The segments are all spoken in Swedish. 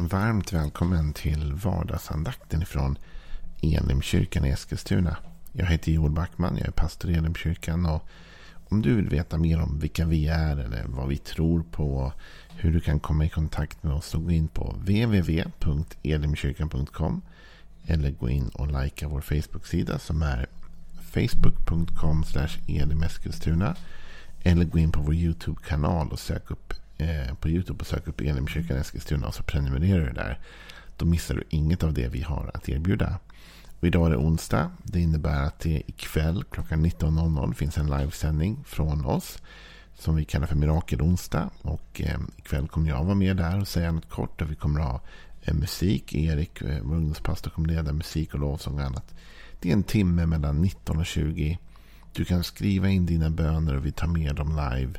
Varmt välkommen till vardagsandakten ifrån Elimkyrkan i Eskilstuna. Jag heter Joel Backman, jag är pastor i Elimkyrkan. Och om du vill veta mer om vilka vi är eller vad vi tror på, och hur du kan komma i kontakt med oss, så gå in på www.elimkyrkan.com eller gå in och likea vår Facebook-sida som är facebook.com elimeskilstuna eller gå in på vår YouTube-kanal och sök upp eh, på YouTube och sök upp Elimkyrkan Eskilstuna och så prenumererar du där. Då missar du inget av det vi har att erbjuda. Och idag är det onsdag. Det innebär att det ikväll klockan 19.00 finns en livesändning från oss. Som vi kallar för Mirakelonsdag. Och eh, ikväll kommer jag vara med där och säga något kort. Och vi kommer ha eh, musik. Erik, eh, vår ungdomspastor, kommer leda musik och lovsång och annat. Det är en timme mellan 19 och 20. Du kan skriva in dina böner och vi tar med dem live.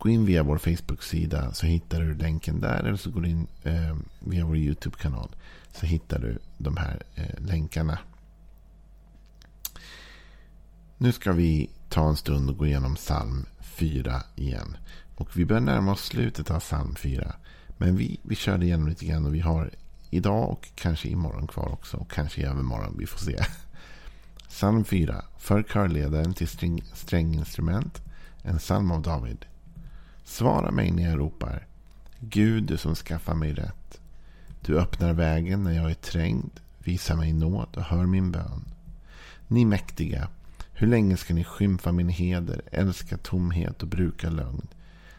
Gå in via vår Facebook-sida så hittar du länken där. Eller så går du in eh, via vår YouTube-kanal. Så hittar du de här eh, länkarna. Nu ska vi ta en stund och gå igenom psalm 4 igen. Och vi börjar närma oss slutet av psalm 4. Men vi, vi kör igenom lite grann och vi har idag och kanske imorgon kvar också. Och kanske i övermorgon, vi får se. Psalm 4. För körledaren till sträng, stränginstrument. En psalm av David. Svara mig när jag ropar. Gud, du som skaffar mig rätt. Du öppnar vägen när jag är trängd. Visa mig nåd och hör min bön. Ni mäktiga, hur länge ska ni skymfa min heder, älska tomhet och bruka lögn?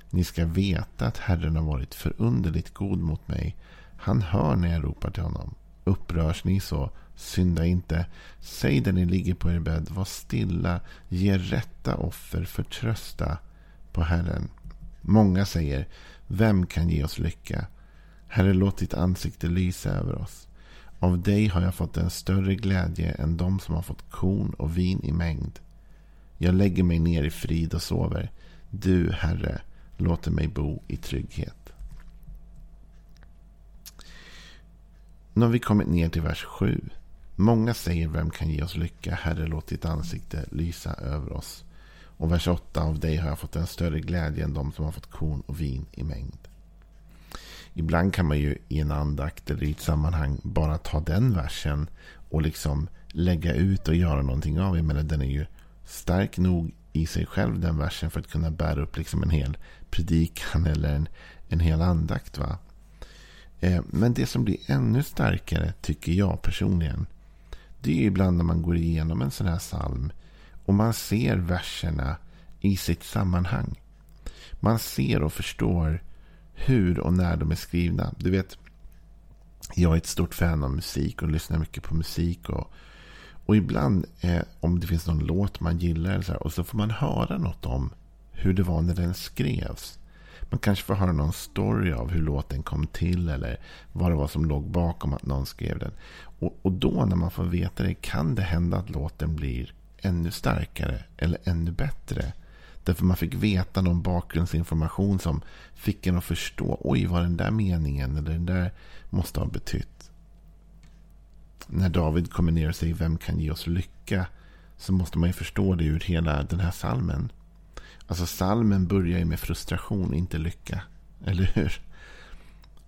Ni ska veta att Herren har varit förunderligt god mot mig. Han hör när jag ropar till honom. Upprörs ni så, synda inte. Säg där ni ligger på er bädd, var stilla, ge rätta offer, förtrösta på Herren. Många säger, vem kan ge oss lycka? Herre, låt ditt ansikte lysa över oss. Av dig har jag fått en större glädje än de som har fått korn och vin i mängd. Jag lägger mig ner i frid och sover. Du, Herre, låter mig bo i trygghet. Nu har vi kommit ner till vers 7. Många säger, vem kan ge oss lycka? Herre, låt ditt ansikte lysa över oss. Och vers 8. Av dig har jag fått en större glädje än de som har fått korn och vin i mängd. Ibland kan man ju i en andakt eller i ett sammanhang bara ta den versen och liksom lägga ut och göra någonting av. Jag menar, den är ju stark nog i sig själv den versen för att kunna bära upp liksom en hel predikan eller en, en hel andakt. va. Eh, men det som blir ännu starkare tycker jag personligen. Det är ibland när man går igenom en sån här psalm och man ser verserna i sitt sammanhang. Man ser och förstår hur och när de är skrivna. Du vet, jag är ett stort fan av musik och lyssnar mycket på musik. Och, och ibland, eh, om det finns någon låt man gillar, så här, och så får man höra något om hur det var när den skrevs. Man kanske får höra någon story av hur låten kom till eller vad det var som låg bakom att någon skrev den. Och, och då när man får veta det kan det hända att låten blir ännu starkare eller ännu bättre. Därför man fick veta någon bakgrundsinformation som fick en att förstå. Oj, vad den där meningen eller den där måste ha betytt. När David kommer ner och säger vem kan ge oss lycka. Så måste man ju förstå det ur hela den här salmen. Alltså salmen börjar ju med frustration, inte lycka. Eller hur?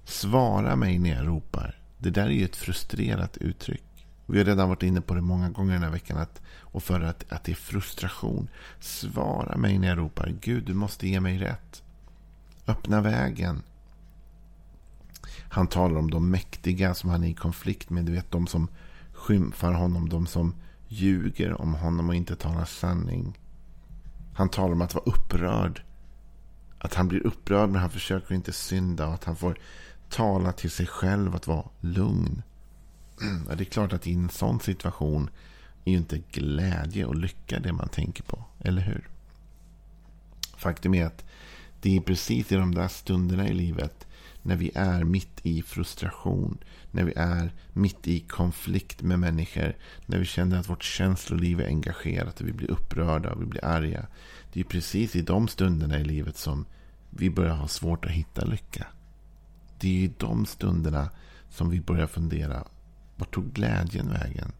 Svara mig när jag ropar. Det där är ju ett frustrerat uttryck. Vi har redan varit inne på det många gånger den här veckan. Att, och för att, att det är frustration. Svara mig när jag ropar. Gud, du måste ge mig rätt. Öppna vägen. Han talar om de mäktiga som han är i konflikt med. Du vet, de som skymfar honom. De som ljuger om honom och inte talar sanning. Han talar om att vara upprörd. Att han blir upprörd men han försöker inte synda. Och att han får tala till sig själv att vara lugn. Ja, det är klart att i en sån situation är ju inte glädje och lycka det man tänker på. Eller hur? Faktum är att det är precis i de där stunderna i livet när vi är mitt i frustration, när vi är mitt i konflikt med människor, när vi känner att vårt känsloliv är engagerat och vi blir upprörda och vi blir arga. Det är precis i de stunderna i livet som vi börjar ha svårt att hitta lycka. Det är i de stunderna som vi börjar fundera vart tog glädjen vägen?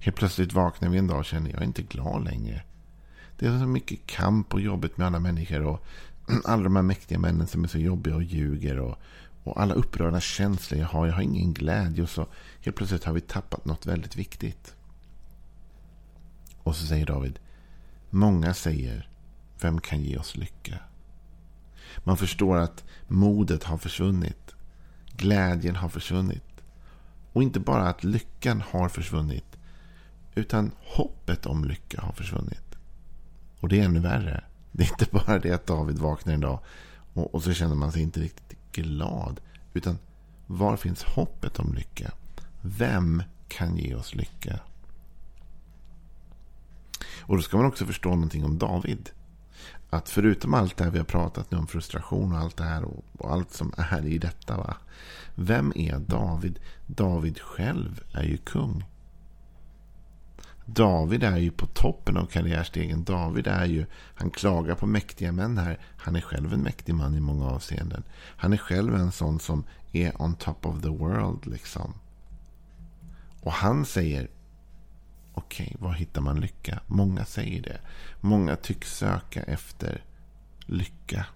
Helt plötsligt vaknar vi en dag och känner jag är inte glad längre. Det är så mycket kamp och jobbigt med alla människor. Och alla de här mäktiga männen som är så jobbiga och ljuger. Och, Och alla upprörda känslor jag har. Jag har ingen glädje. Och så helt plötsligt har vi tappat något väldigt viktigt. Och så säger David. Många säger. Vem kan ge oss lycka? Man förstår att modet har försvunnit. Glädjen har försvunnit. Och inte bara att lyckan har försvunnit. Utan hoppet om lycka har försvunnit. Och det är ännu värre. Det är inte bara det att David vaknar en dag och, och så känner man sig inte riktigt glad. Utan var finns hoppet om lycka? Vem kan ge oss lycka? Och då ska man också förstå någonting om David. Att förutom allt det här vi har pratat nu om frustration och allt det här och, och allt som är i detta. Va? Vem är David? David själv är ju kung. David är ju på toppen av karriärstegen. David är ju, han klagar på mäktiga män här. Han är själv en mäktig man i många avseenden. Han är själv en sån som är on top of the world liksom. Och han säger, okej, okay, var hittar man lycka? Många säger det. Många tycks söka efter lycka.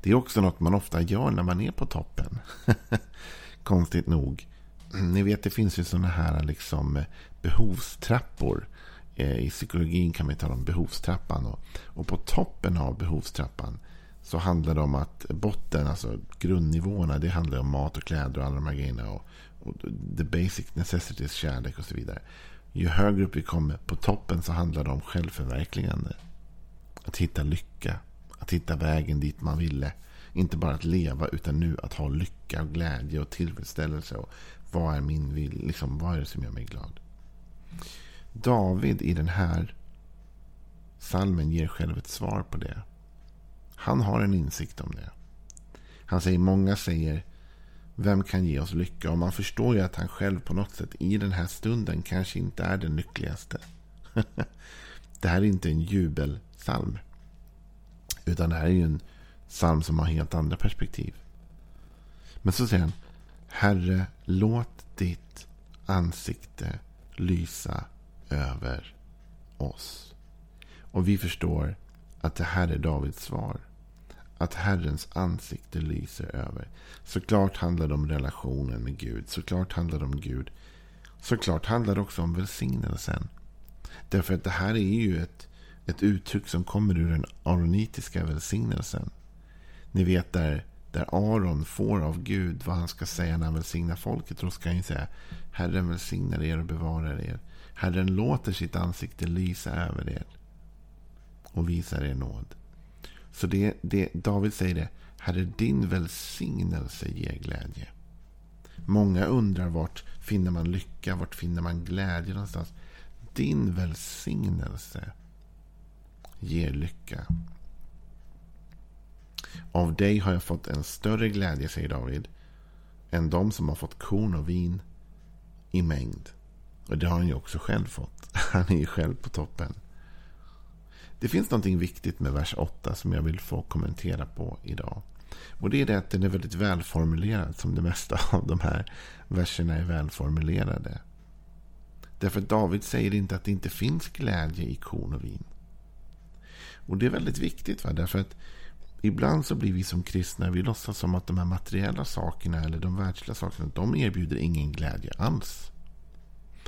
Det är också något man ofta gör när man är på toppen. Konstigt nog. Ni vet, det finns ju sådana här liksom behovstrappor. Eh, I psykologin kan vi tala om behovstrappan. Och, och på toppen av behovstrappan så handlar det om att botten, alltså grundnivåerna, det handlar om mat och kläder och alla de här grejerna. Och, och the basic necessities, kärlek och så vidare. Ju högre upp vi kommer på toppen så handlar det om självförverkligande. Att hitta lycka. Att hitta vägen dit man ville. Inte bara att leva utan nu att ha lycka och glädje och tillfredsställelse. Och vad är min vill, liksom, vad är det som gör mig glad? David i den här salmen ger själv ett svar på det. Han har en insikt om det. Han säger, många säger, vem kan ge oss lycka? Och man förstår ju att han själv på något sätt i den här stunden kanske inte är den lyckligaste. det här är inte en jubelsalm. Utan det här är ju en psalm som har helt andra perspektiv. Men så säger han, Herre, låt ditt ansikte lysa över oss. Och vi förstår att det här är Davids svar. Att Herrens ansikte lyser över. Såklart handlar det om relationen med Gud. Såklart handlar det om Gud. Såklart handlar det också om välsignelsen. Därför att det här är ju ett, ett uttryck som kommer ur den aronitiska välsignelsen. Ni vet där där Aron får av Gud vad han ska säga när han välsignar folket. Då ska han säga Herren välsignar er och bevarar er. Herren låter sitt ansikte lysa över er och visar er nåd. Så det, det, David säger det. Herre, din välsignelse ger glädje. Många undrar vart finner man lycka, vart finner man glädje någonstans. Din välsignelse ger lycka. Av dig har jag fått en större glädje, säger David, än de som har fått korn och vin i mängd. Och det har han ju också själv fått. Han är ju själv på toppen. Det finns någonting viktigt med vers 8 som jag vill få kommentera på idag. Och det är det att den är väldigt välformulerad som det mesta av de här verserna är välformulerade. Därför att David säger inte att det inte finns glädje i korn och vin. Och det är väldigt viktigt. Va? Därför att Ibland så blir vi som kristna, vi låtsas som att de här materiella sakerna eller de världsliga sakerna, de erbjuder ingen glädje alls.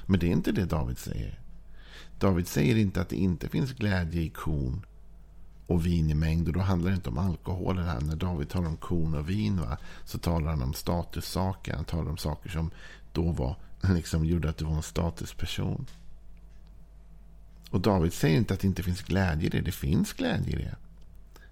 Men det är inte det David säger. David säger inte att det inte finns glädje i korn och vin i mängd. Och då handlar det inte om alkoholen här. När David talar om korn och vin va, så talar han om statussaker. Han talar om saker som då var, liksom, gjorde att du var en statusperson. Och David säger inte att det inte finns glädje i det. Det finns glädje i det.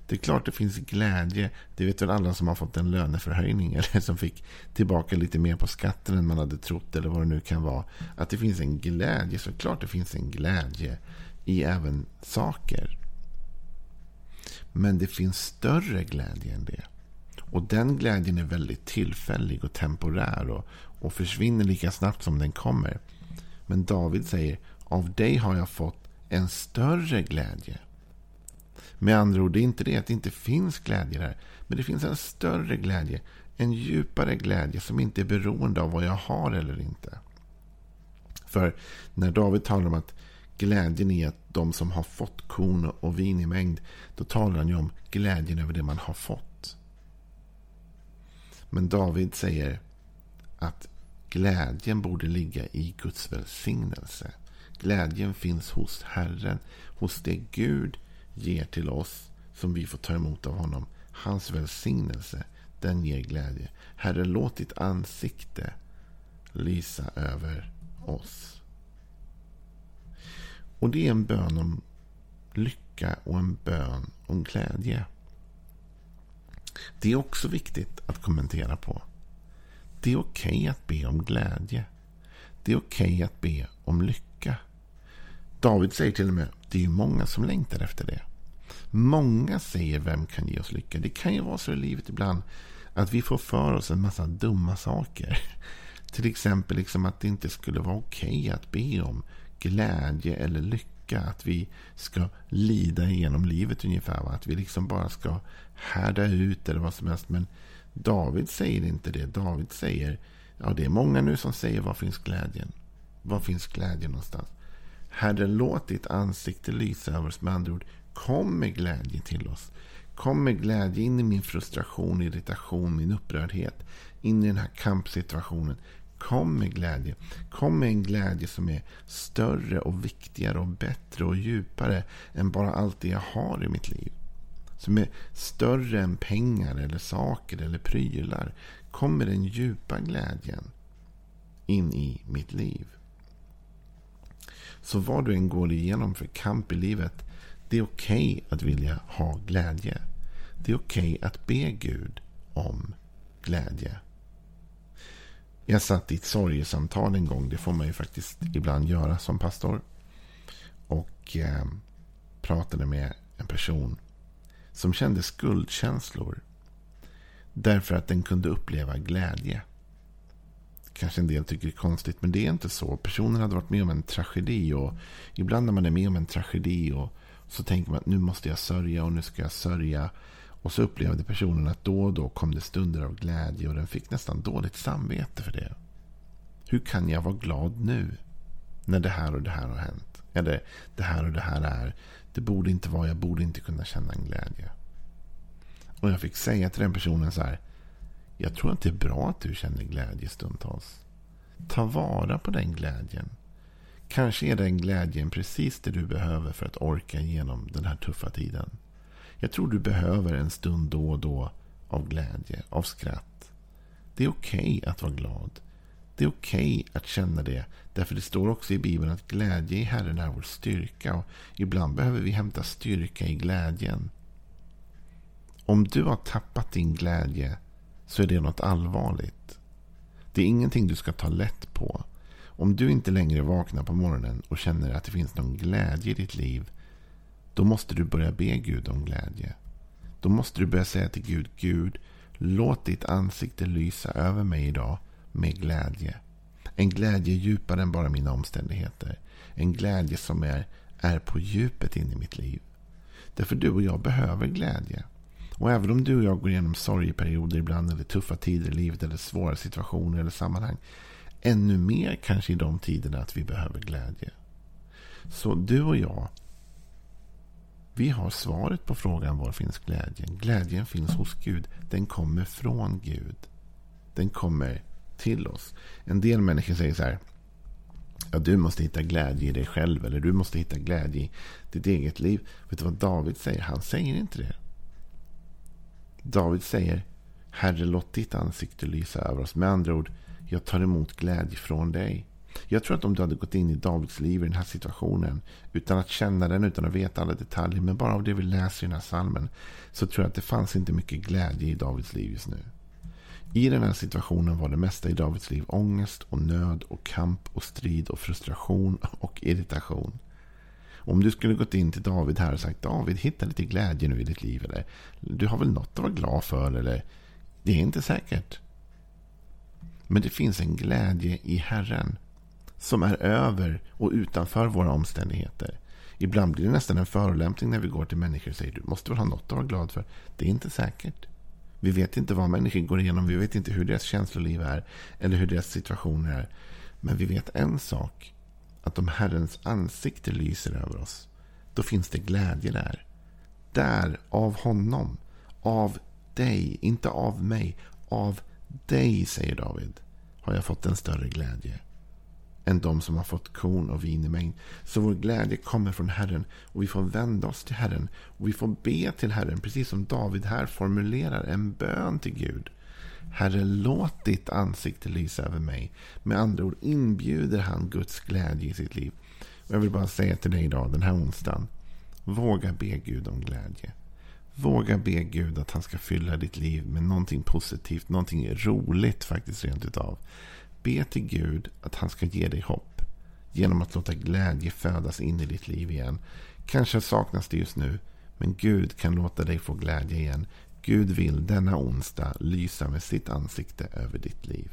Det är klart det finns glädje. Det vet väl alla som har fått en löneförhöjning eller som fick tillbaka lite mer på skatten än man hade trott eller vad det nu kan vara. Att det finns en glädje. Såklart det finns en glädje i även saker. Men det finns större glädje än det. Och den glädjen är väldigt tillfällig och temporär och, och försvinner lika snabbt som den kommer. Men David säger, av dig har jag fått en större glädje. Med andra ord, det är inte det att det inte finns glädje där. Men det finns en större glädje. En djupare glädje som inte är beroende av vad jag har eller inte. För när David talar om att glädjen är att de som har fått korn och vin i mängd. Då talar han ju om glädjen över det man har fått. Men David säger att glädjen borde ligga i Guds välsignelse. Glädjen finns hos Herren, hos det Gud ger till oss som vi får ta emot av honom. Hans välsignelse, den ger glädje. Herre, låt ditt ansikte lysa över oss. Och det är en bön om lycka och en bön om glädje. Det är också viktigt att kommentera på. Det är okej okay att be om glädje. Det är okej okay att be om lycka. David säger till och med, det är många som längtar efter det. Många säger, vem kan ge oss lycka? Det kan ju vara så i livet ibland att vi får för oss en massa dumma saker. Till exempel liksom att det inte skulle vara okej okay att be om glädje eller lycka. Att vi ska lida igenom livet ungefär. Va? Att vi liksom bara ska härda ut eller vad som helst. Men David säger inte det. David säger, ja det är många nu som säger, var finns glädjen? Var finns glädjen någonstans? Herre, låt ditt ansikte lysa över oss. Med andra ord, kom med glädje till oss. Kom med glädje in i min frustration, irritation, min upprördhet. In i den här kampsituationen. Kom med glädje. Kom med en glädje som är större och viktigare och bättre och djupare än bara allt det jag har i mitt liv. Som är större än pengar eller saker eller prylar. Kom med den djupa glädjen in i mitt liv. Så vad du än går igenom för kamp i livet. Det är okej okay att vilja ha glädje. Det är okej okay att be Gud om glädje. Jag satt i ett sorgesamtal en gång. Det får man ju faktiskt ibland göra som pastor. Och eh, pratade med en person som kände skuldkänslor. Därför att den kunde uppleva glädje. Kanske en del tycker det är konstigt, men det är inte så. Personen hade varit med om en tragedi. och Ibland när man är med om en tragedi och så tänker man att nu måste jag sörja och nu ska jag sörja. Och så upplevde personen att då och då kom det stunder av glädje och den fick nästan dåligt samvete för det. Hur kan jag vara glad nu? När det här och det här har hänt. Eller det här och det här är. Det borde inte vara, jag borde inte kunna känna en glädje. Och jag fick säga till den personen så här. Jag tror att det är bra att du känner glädje stundtals. Ta vara på den glädjen. Kanske är den glädjen precis det du behöver för att orka igenom den här tuffa tiden. Jag tror du behöver en stund då och då av glädje, av skratt. Det är okej okay att vara glad. Det är okej okay att känna det. Därför det står också i Bibeln att glädje i Herren är vår styrka. Och ibland behöver vi hämta styrka i glädjen. Om du har tappat din glädje så är det något allvarligt. Det är ingenting du ska ta lätt på. Om du inte längre vaknar på morgonen och känner att det finns någon glädje i ditt liv. Då måste du börja be Gud om glädje. Då måste du börja säga till Gud, Gud, låt ditt ansikte lysa över mig idag med glädje. En glädje djupare än bara mina omständigheter. En glädje som är, är på djupet in i mitt liv. Därför du och jag behöver glädje. Och även om du och jag går igenom sorgeperioder ibland, eller tuffa tider i livet, eller svåra situationer eller sammanhang. Ännu mer kanske i de tiderna att vi behöver glädje. Så du och jag, vi har svaret på frågan var finns glädjen? Glädjen finns hos Gud. Den kommer från Gud. Den kommer till oss. En del människor säger så här. Ja, du måste hitta glädje i dig själv. Eller du måste hitta glädje i ditt eget liv. Vet du vad David säger? Han säger inte det. David säger. Herre, låt ditt ansikte lysa över oss. Med andra ord. Jag tar emot glädje från dig. Jag tror att om du hade gått in i Davids liv i den här situationen. Utan att känna den, utan att veta alla detaljer. Men bara av det vi läser i den här salmen. Så tror jag att det fanns inte mycket glädje i Davids liv just nu. I den här situationen var det mesta i Davids liv ångest och nöd och kamp och strid och frustration och irritation. Om du skulle gått in till David här och sagt David, hitta lite glädje nu i ditt liv. Eller du har väl något att vara glad för. Eller det är inte säkert. Men det finns en glädje i Herren. Som är över och utanför våra omständigheter. Ibland blir det nästan en förolämpning när vi går till människor och säger du måste väl ha något att vara glad för. Det är inte säkert. Vi vet inte vad människor går igenom. Vi vet inte hur deras känsloliv är. Eller hur deras situationer är. Men vi vet en sak. Att om Herrens ansikte lyser över oss. Då finns det glädje där. Där, av honom. Av dig. Inte av mig. Av dig, säger David, har jag fått en större glädje än de som har fått korn och vin i mängd. Så vår glädje kommer från Herren och vi får vända oss till Herren och vi får be till Herren, precis som David här formulerar en bön till Gud. Herre, låt ditt ansikte lysa över mig. Med andra ord inbjuder han Guds glädje i sitt liv. Och jag vill bara säga till dig idag, den här onsdagen. Våga be Gud om glädje. Våga be Gud att han ska fylla ditt liv med någonting positivt, någonting roligt faktiskt rent utav. Be till Gud att han ska ge dig hopp. Genom att låta glädje födas in i ditt liv igen. Kanske saknas det just nu. Men Gud kan låta dig få glädje igen. Gud vill denna onsdag lysa med sitt ansikte över ditt liv.